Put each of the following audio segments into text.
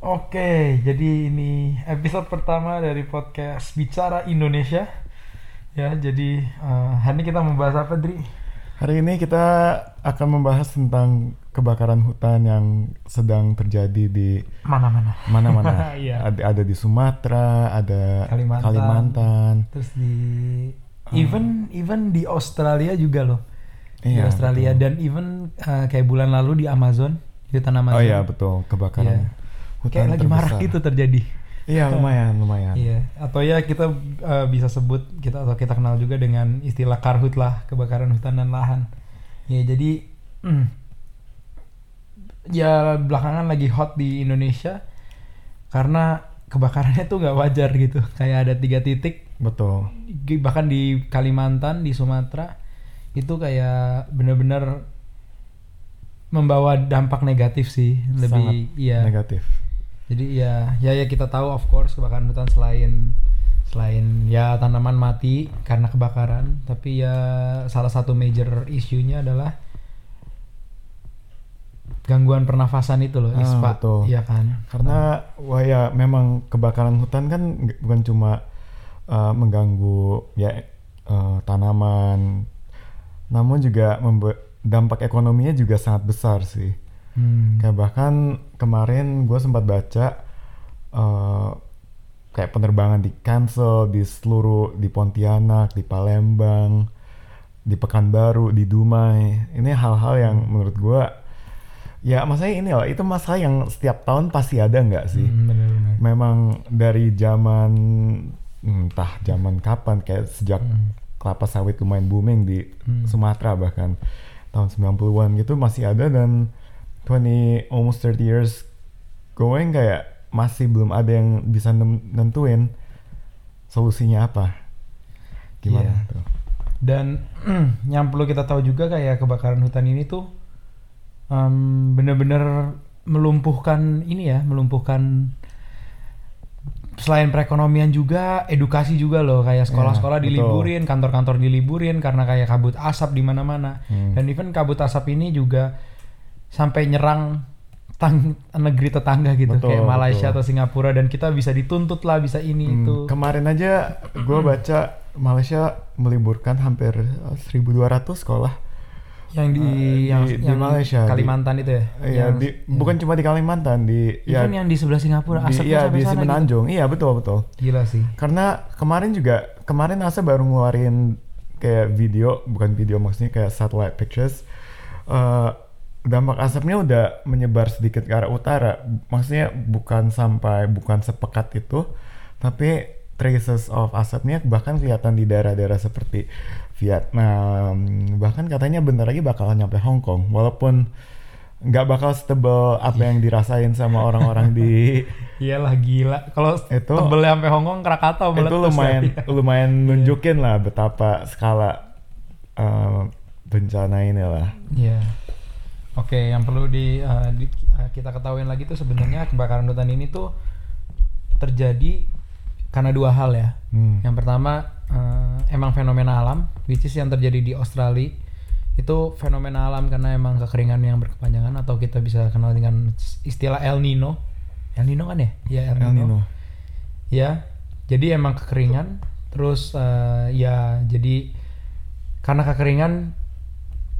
Oke, jadi ini episode pertama dari podcast Bicara Indonesia. Ya, jadi eh, hari ini kita membahas apa, Dri? Hari ini kita akan membahas tentang kebakaran hutan yang sedang terjadi di Mana-mana. mana-mana. Iya. ada, ada di Sumatera, ada Kalimantan. Kalimantan. Terus di even even di Australia juga loh. di Iya, Australia betul. dan even eh, kayak bulan lalu di Amazon, di hutan Amazon. Oh iya betul, kebakaran Iya. Hutan Kayak lagi terbesar. gitu terjadi. Iya lumayan, lumayan. Iya, atau ya kita eh, bisa sebut kita atau kita kenal juga dengan istilah karhut lah, kebakaran hutan dan lahan. Ya, jadi hmm, ya belakangan lagi hot di Indonesia karena kebakarannya tuh nggak wajar gitu. Kayak ada tiga titik, Betul. bahkan di Kalimantan, di Sumatera itu kayak bener-bener membawa dampak negatif sih, lebih Sangat iya. negatif. Jadi ya, ya ya kita tahu of course kebakaran hutan selain selain ya tanaman mati karena kebakaran, tapi ya salah satu major isunya adalah gangguan pernafasan itu loh, Ah, ISPA, betul. iya kan? Karena wah ya memang kebakaran hutan kan bukan cuma uh, mengganggu ya uh, tanaman, namun juga membuat dampak ekonominya juga sangat besar sih. Hmm. Kayak bahkan kemarin gue sempat baca uh, kayak penerbangan di cancel di seluruh di Pontianak, di Palembang, di Pekanbaru, di Dumai. Ini hal-hal yang menurut gue ya maksudnya ini loh itu masalah yang setiap tahun pasti ada nggak sih? Hmm, benar-benar. Memang dari zaman entah zaman kapan kayak sejak Hmm. kelapa sawit lumayan booming di Hmm. Sumatera bahkan tahun 90-an gitu masih ada dan 20 almost 30 years going kayak masih belum ada yang bisa nentuin solusinya apa. Gimana Iya. tuh? Dan yang perlu kita tahu juga kayak kebakaran hutan ini tuh em, bener-bener melumpuhkan ini ya, melumpuhkan selain perekonomian juga edukasi juga loh kayak sekolah-sekolah Iya, betul. diliburin, kantor-kantor diliburin karena kayak kabut asap di mana-mana. Hmm. Dan even kabut asap ini juga sampai nyerang tang negeri tetangga gitu Betul, kayak Malaysia betul. atau Singapura dan kita bisa dituntut lah bisa ini Hmm, itu. Kemarin aja gue baca Malaysia meliburkan hampir eh, 1.200 sekolah. yang di Eh, yang, di- di yang Malaysia, di- Kalimantan itu ya. Iya, Yang- di- bukan cuma di Kalimantan, di ya Even yang di sebelah Singapura di, asapnya ya, sampai di sana gitu. Semenanjung. Iya betul betul. Gila sih. Karena kemarin juga kemarin NASA baru ngeluarin kayak video, bukan video maksudnya kayak satellite pictures. Eh, dampak asapnya udah menyebar sedikit ke arah utara. Maksudnya bukan sampai bukan sepekat itu, tapi traces of asapnya bahkan kelihatan di daerah-daerah seperti Vietnam. Bahkan katanya bentar lagi bakalan nyampe Hong Kong. Walaupun nggak bakal setebel apa yang dirasain sama orang-orang di Iyalah gila. Kalau Itu- tebelnya sampai Hongkong Krakatau itu lumayan ya. lumayan nunjukin lah betapa skala uh, bencana ini lah. Iya. Oke, yang perlu di, eh, di- eh, kita ketahuin lagi tuh sebenarnya kebakaran hutan ini tuh terjadi karena dua hal ya. Hmm. Yang pertama eh, emang fenomena alam, which is yang terjadi di Australia itu fenomena alam karena emang kekeringan yang berkepanjangan atau kita bisa kenal dengan istilah El Nino. El Nino kan ya? Ya El Nino. El Nino. Ya, jadi emang kekeringan. Terus eh, ya jadi karena kekeringan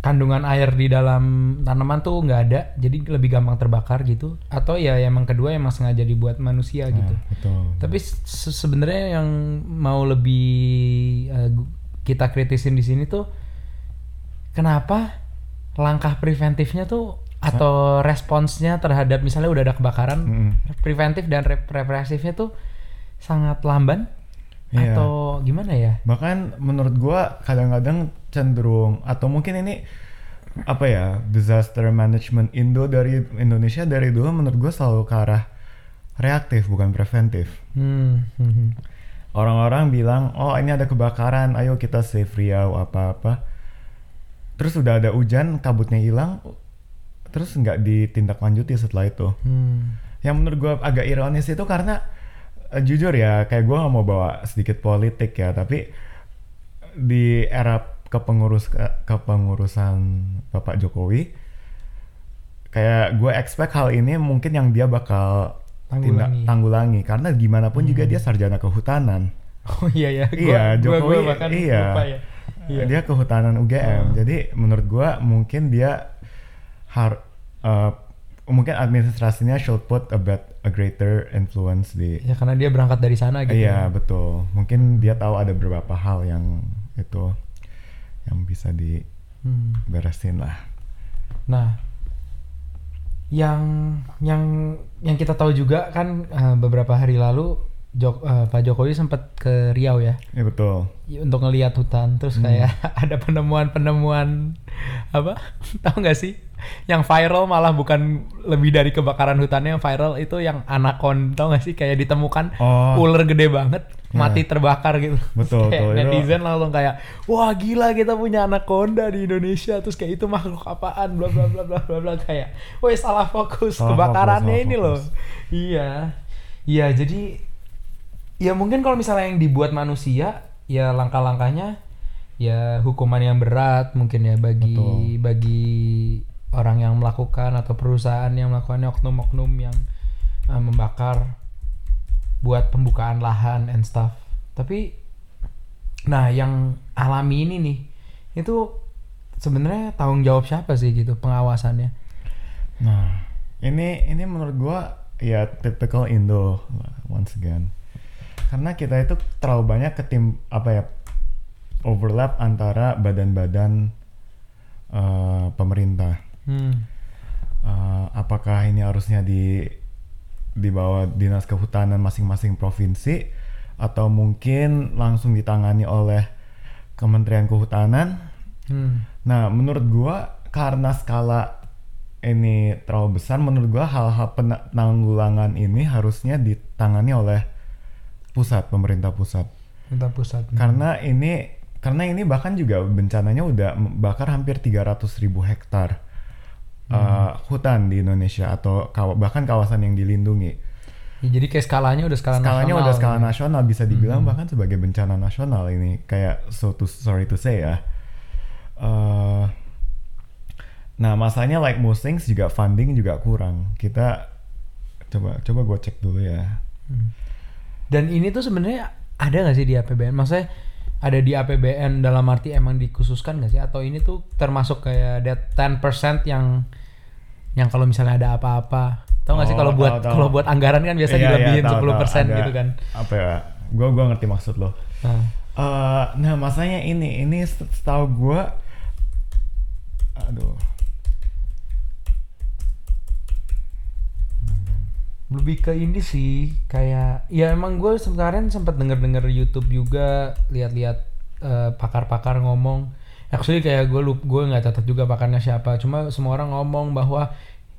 kandungan air di dalam tanaman tuh nggak ada, jadi lebih gampang terbakar gitu. Atau ya emang kedua emang sengaja dibuat manusia Nah, gitu. betul. Tapi se- sebenarnya yang mau lebih gu- kita kritisin di sini tuh kenapa langkah preventifnya tuh atau responsnya terhadap misalnya udah ada kebakaran, Mm-mm. preventif dan rep- represifnya tuh sangat lamban Iya. atau gimana ya? Bahkan menurut gua kadang-kadang cenderung atau mungkin ini apa ya disaster management Indo dari Indonesia dari dulu menurut gua selalu ke arah reaktif bukan preventif. Hmm, hmm, hmm. Orang-orang bilang, oh ini ada kebakaran, ayo kita save Riau apa-apa. Terus udah ada hujan, kabutnya hilang, terus nggak ditindaklanjuti setelah itu. Hmm. Yang menurut gue agak ironis itu karena eh, jujur ya, kayak gue nggak mau bawa sedikit politik ya, tapi di era kepengurus kepengurusan Bapak Jokowi, kayak gue expect hal ini mungkin yang dia bakal Tanggulangi. tindak- tanggulangi karena gimana pun juga Hmm. dia sarjana kehutanan. Oh iya ya. Iya, gua, Jokowi, gua bahkan iya. lupa ya. Iya. Dia kehutanan UGM. Oh. Jadi menurut gua mungkin dia har eh, mungkin administrasinya should put a bet a greater influence di Ya karena dia berangkat dari sana gitu. Iya ya. betul. Mungkin dia tahu ada beberapa hal yang itu yang bisa Hmm. diberesin lah. Nah, yang yang yang kita tahu juga kan eh, beberapa hari lalu Jok- eh, Pak Jokowi sempat ke Riau ya Iya betul. i- untuk ngelihat hutan terus Hmm. kayak ada penemuan-penemuan apa tahu nggak sih yang viral malah bukan lebih dari kebakaran hutannya yang viral itu yang anakon tahu nggak sih kayak ditemukan Oh. ular gede banget Ya. mati terbakar gitu Betul, kayak betul. Netizen langsung kayak wah gila kita punya anaconda di Indonesia terus kayak itu makhluk apaan bla bla bla bla bla bla kayak woi salah fokus Salah kebakarannya fokus, salah ini loh fokus. iya iya jadi ya mungkin kalau misalnya yang dibuat manusia ya langkah-langkahnya ya hukuman yang berat mungkin ya bagi Betul. bagi orang yang melakukan atau perusahaan yang melakukannya oknum-oknum yang uh, membakar buat pembukaan lahan and stuff tapi nah yang alami ini nih itu sebenarnya tanggung jawab siapa sih gitu pengawasannya Nah ini ini menurut gua ya typical Indo once again. Karena kita itu terlalu banyak ketim apa ya overlap antara badan-badan eh, pemerintah. hmm. Eh, apakah ini harusnya di di bawah dinas kehutanan masing-masing provinsi atau mungkin langsung ditangani oleh Kementerian Kehutanan? Hmm. Nah, menurut gua karena skala ini terlalu besar, menurut gua hal-hal penanggulangan ini harusnya ditangani oleh pusat, pemerintah pusat. Minta pusat Karena ini karena ini bahkan juga bencananya udah bakar hampir 300 ribu hektar uh, hutan di Indonesia atau kawa- bahkan kawasan yang dilindungi. Ya, jadi kayak skalanya udah skala Skalanya nasional udah skala gitu. nasional bisa dibilang Mhm. bahkan sebagai bencana nasional ini kayak so to sorry to say ya. Uh, nah masanya like most things juga funding juga kurang. Kita coba coba gue cek dulu ya. Hmm. Dan ini tuh sebenarnya ada nggak sih di APBN? Maksudnya ada di APBN dalam arti emang dikhususkan nggak sih? Atau ini tuh termasuk kayak that 10% yang yang kalau misalnya ada apa-apa, tau nggak sih Oh, kalau buat tahu, tahu. kalau buat anggaran kan biasa Iya, iya, dilebihin tahu, 10% tahu. Ada gitu kan? Apa ya? Gue gua ngerti maksud lo. Nah, Eh, nah masanya ini ini set- setahu gue, aduh. Lebih ke ini sih kayak ya emang gue sekarang sempat denger-denger YouTube juga lihat-lihat eh, pakar-pakar ngomong. Actually kayak gue lup gue nggak catat juga pakarnya siapa cuma semua orang ngomong bahwa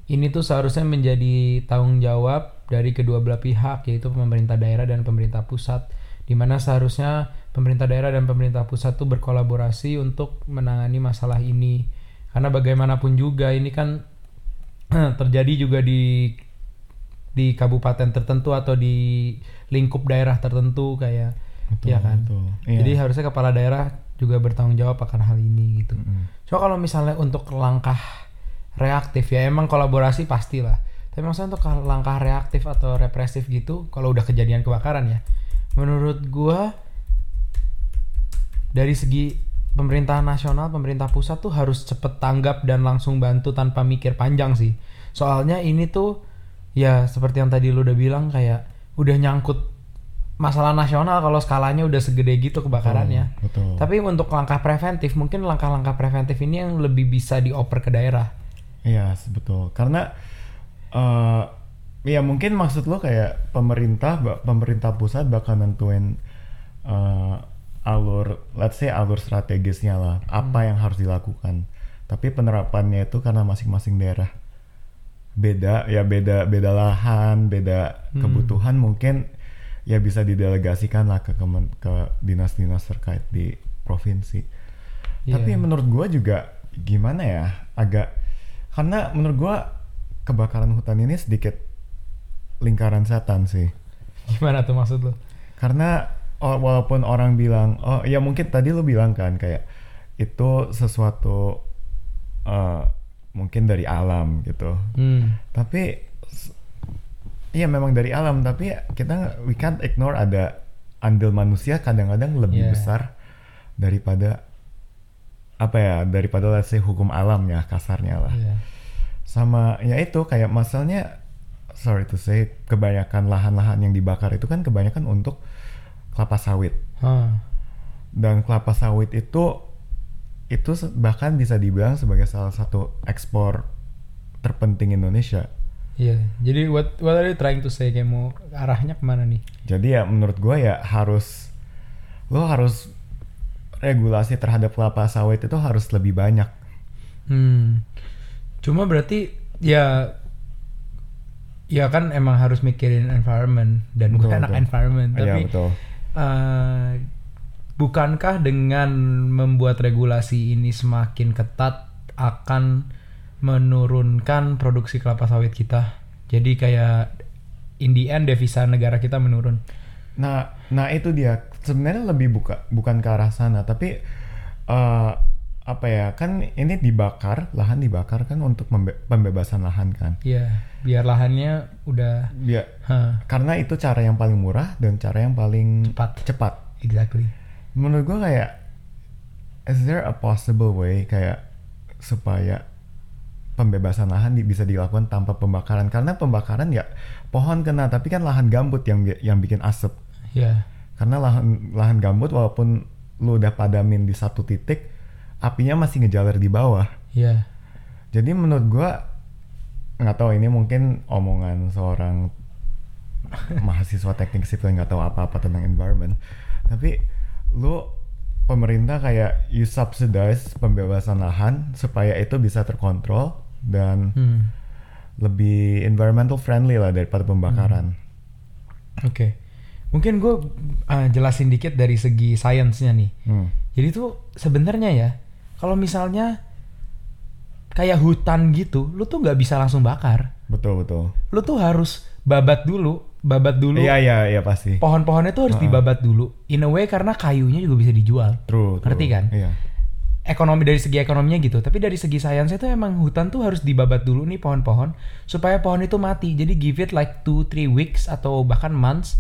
ini tuh seharusnya menjadi tanggung jawab dari kedua belah pihak yaitu pemerintah daerah dan pemerintah pusat. Di mana seharusnya pemerintah daerah dan pemerintah pusat tuh berkolaborasi untuk menangani masalah ini. Karena bagaimanapun juga ini kan terjadi juga di di kabupaten tertentu atau di lingkup daerah tertentu kayak Betul, ya kan betul. Iya. jadi harusnya kepala daerah juga bertanggung jawab akan hal ini gitu Mm-mm. Cuma kalau misalnya untuk langkah reaktif ya emang kolaborasi pastilah. Tapi maksudnya untuk langkah reaktif atau represif gitu, kalau udah kejadian kebakaran ya, menurut gua dari segi pemerintah nasional, pemerintah pusat tuh harus cepet tanggap dan langsung bantu tanpa mikir panjang sih. Soalnya ini tuh ya seperti yang tadi lu udah bilang kayak udah nyangkut masalah nasional kalau skalanya udah segede gitu kebakarannya. Betul. Tapi untuk langkah preventif, mungkin langkah-langkah preventif ini yang lebih bisa dioper ke daerah. Iya, betul. Karena eh ya mungkin maksud lo kayak pemerintah pemerintah pusat bakal nentuin eh, alur let's say alur strategisnya lah, apa yang harus dilakukan. Tapi penerapannya itu karena masing-masing daerah beda, ya beda beda lahan, beda Hmm. kebutuhan mungkin ya bisa didelegasikan lah ke kemen- ke dinas-dinas terkait di provinsi. Iya. Tapi menurut gua juga gimana ya agak karena menurut gua kebakaran hutan ini sedikit lingkaran setan sih. Gimana tuh maksud lu? Karena walaupun orang bilang oh ya mungkin tadi lu bilang kan kayak itu sesuatu eh, mungkin dari alam gitu. Hmm. Tapi iya memang dari alam tapi kita we can't ignore ada andil manusia kadang-kadang lebih Yeah. besar daripada apa ya daripada let's say hukum alam ya kasarnya lah Iya. sama ya itu kayak masalahnya sorry to say kebanyakan lahan-lahan yang dibakar itu kan kebanyakan untuk kelapa sawit Hah. dan kelapa sawit itu itu bahkan bisa dibilang sebagai salah satu ekspor terpenting Indonesia Iya, jadi what what are you trying to say kayak mau arahnya ke mana nih? jadi ya menurut gue ya harus lo harus regulasi terhadap kelapa sawit itu harus lebih banyak Hmm, cuma berarti ya ya kan emang harus mikirin environment dan gue anak betul. environment Iya, tapi betul. eh, bukankah dengan membuat regulasi ini semakin ketat akan menurunkan produksi kelapa sawit kita? Jadi kayak in the end devisa negara kita menurun. Nah, nah itu dia sebenarnya lebih buka bukan ke arah sana, tapi eh, apa ya kan ini dibakar lahan dibakar kan untuk membe- pembebasan lahan kan. Iya, biar lahannya udah Dia Hah, karena itu cara yang paling murah dan cara yang paling cepat. cepat. Exactly. Menurut gua kayak is there a possible way kayak supaya pembebasan lahan di- bisa dilakukan tanpa pembakaran karena pembakaran ya pohon kena tapi kan lahan gambut yang yang bikin asap. Iya. karena lahan lahan gambut walaupun lu udah padamin di satu titik apinya masih ngejalar di bawah Iya. jadi menurut gua nggak tahu ini mungkin omongan seorang mahasiswa teknik sipil nggak tahu apa-apa tentang environment tapi lu pemerintah kayak you subsidize pembebasan lahan supaya itu bisa terkontrol dan Hmm. lebih environmental friendly lah daripada pembakaran Oke. Mungkin gue jelasin dikit dari segi sainsnya nih. Hmm. Jadi tuh sebenarnya ya, kalau misalnya kayak hutan gitu, lu tuh nggak bisa langsung bakar. betul betul Lu tuh harus babat dulu, babat dulu. iya iya iya pasti Pohon-pohonnya tuh harus Heeh. dibabat dulu. In a way karena kayunya juga bisa dijual. true, true. Ngerti kan? iya Ekonomi dari segi ekonominya gitu. Tapi dari segi sainsnya tuh emang hutan tuh harus dibabat dulu nih pohon-pohon supaya pohon itu mati. Jadi give it like 2-3 weeks atau bahkan months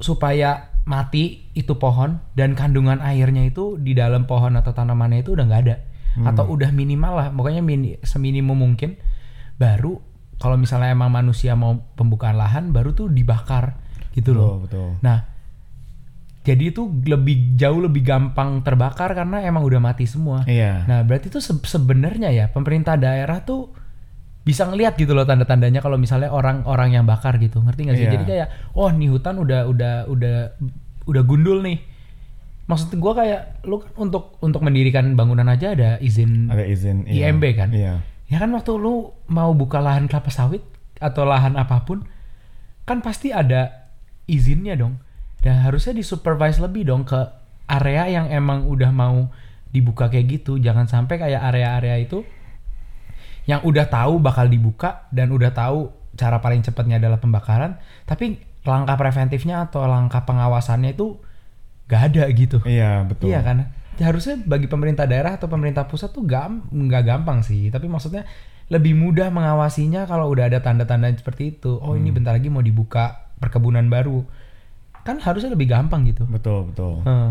supaya mati itu pohon dan kandungan airnya itu di dalam pohon atau tanamannya itu udah nggak ada atau udah minimal lah pokoknya mini, seminimum mungkin baru kalau misalnya emang manusia mau pembukaan lahan baru tuh dibakar gitu loh betul betul nah jadi itu lebih jauh lebih gampang terbakar karena emang udah mati semua iya Nah, berarti tuh se- sebenarnya ya pemerintah daerah tuh bisa ngelihat gitu loh tanda-tandanya kalau misalnya orang-orang yang bakar gitu. Ngerti nggak sih? Iya. Jadi kayak oh nih hutan udah udah udah udah gundul nih. Maksud gua kayak lu kan untuk untuk mendirikan bangunan aja ada izin ada izin iya. IMB kan? iya Ya kan waktu lu mau buka lahan kelapa sawit atau lahan apa pun kan pasti ada izinnya dong. Dan harusnya disupervise lebih dong ke area yang emang udah mau dibuka kayak gitu. Jangan sampai kayak area-area itu yang udah tahu bakal dibuka dan udah tahu cara paling cepatnya adalah pembakaran, tapi langkah preventifnya atau langkah pengawasannya itu gak ada gitu. iya betul Iya kan? Ya, harusnya bagi pemerintah daerah atau pemerintah pusat tuh gam nggak gampang sih, tapi maksudnya lebih mudah mengawasinya kalau udah ada tanda-tanda seperti itu. Oh ini bentar lagi mau dibuka perkebunan baru, kan harusnya lebih gampang gitu. betul betul Heeh.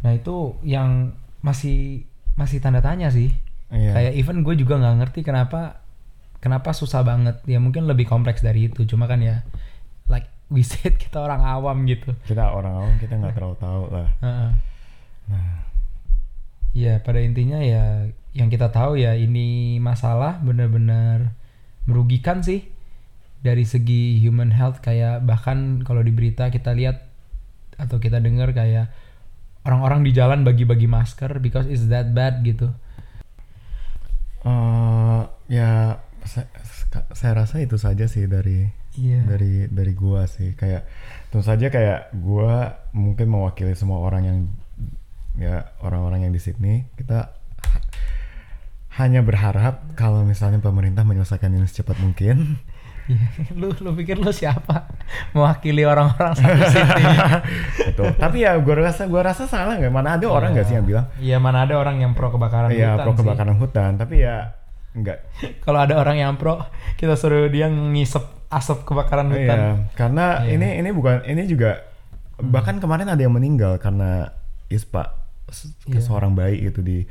Nah itu yang masih masih tanda tanya sih. iya Kayak even gue juga nggak ngerti kenapa kenapa susah banget. Ya mungkin lebih kompleks dari itu. Cuma kan ya like we said kita orang awam gitu. kita orang awam kita nggak terlalu tahu lah Heeh. nah Ya pada intinya ya yang kita tahu ya ini masalah benar-benar merugikan sih dari segi human health kayak bahkan kalau di berita kita lihat atau kita dengar kayak orang-orang di jalan bagi-bagi masker because it's that bad gitu. Eh, ya sa- saya rasa itu saja sih dari Iya. dari dari gua sih kayak tentu saja kayak gua mungkin mewakili semua orang yang ya orang-orang yang di Sydney kita ha- hanya berharap kalau misalnya pemerintah menyelesaikan ini secepat mungkin Iya. lu lu pikir lu siapa mewakili orang-orang satu sini? Betul. tapi ya gua rasa gua rasa salah nggak mana ada orang nggak sih yang bilang Iya mana ada orang yang pro kebakaran ya hutan pro sih. kebakaran hutan tapi ya nggak Kalau ada orang yang pro, kita suruh dia ngisep asap kebakaran Iya, hutan. karena Iya. ini ini bukan ini juga bahkan kemarin ada yang meninggal karena ispa se- Iya. seorang bayi itu di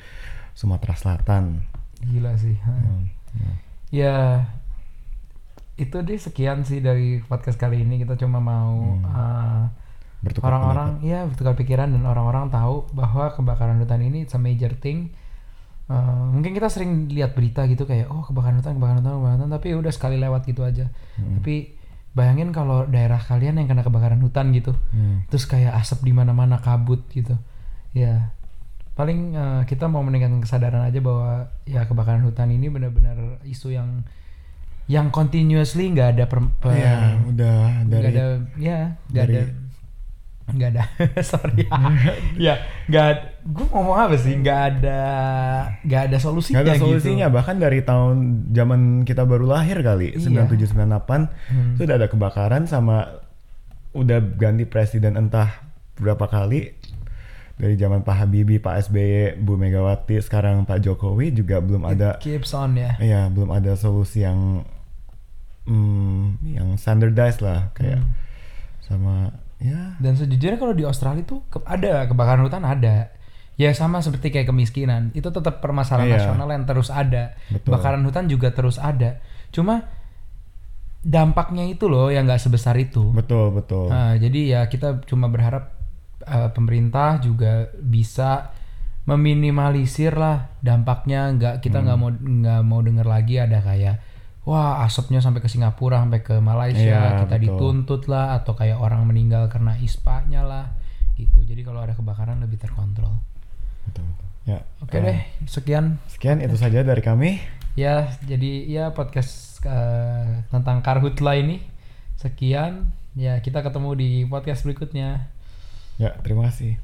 Sumatera Selatan. Gila sih. Hmm, hmm. Ya itu deh sekian sih dari podcast kali ini kita cuma mau uh, Bertukar orang-orang ya bertukar pikiran dan orang-orang tahu bahwa kebakaran hutan ini it's a major thing. Uh, mungkin kita sering lihat berita gitu kayak oh kebakaran hutan, kebakaran hutan, kebakaran hutan, tapi udah sekali lewat gitu aja. Hmm. Tapi bayangin kalau daerah kalian yang kena kebakaran hutan gitu, Hmm. terus kayak asap di mana-mana kabut gitu. Ya paling uh, kita mau meningkatkan kesadaran aja bahwa ya kebakaran hutan ini benar-benar isu yang yang continuously nggak ada per, per- Iya, udah dari ada ya nggak ada nggak ada sorry ya ya nggak gue ngomong apa sih nggak ada nggak ada solusinya nggak ada gitu. solusinya bahkan dari tahun zaman kita baru lahir kali Iya. 97 98 Hmm. sudah ada kebakaran sama udah ganti presiden entah berapa kali dari zaman Pak Habibie, Pak SBY, Bu Megawati, sekarang Pak Jokowi juga belum It ada keeps on ya Iya, belum ada solusi yang hmm, yang standardized lah kayak Hmm. sama ya dan sejujurnya kalau di Australia tuh ke- ada kebakaran hutan ada ya sama seperti kayak kemiskinan itu tetap permasalahan Iya. nasional yang terus ada Betul. kebakaran hutan juga terus ada cuma dampaknya itu loh yang nggak sebesar itu betul betul. Nah, jadi ya kita cuma berharap uh, pemerintah juga bisa meminimalisir lah dampaknya. Nggak kita nggak mau nggak mau dengar lagi ada kayak wah asapnya sampai ke Singapura, sampai ke Malaysia, Iya, kita betul. dituntut lah atau kayak orang meninggal karena ispanya lah gitu. Jadi kalau ada kebakaran lebih terkontrol. betul, betul. Ya. Oke eh, deh, sekian Sekian itu saja dari kami. ya. Jadi ya podcast uh, tentang karhutla ini sekian. Ya kita ketemu di podcast berikutnya. Ya, terima kasih.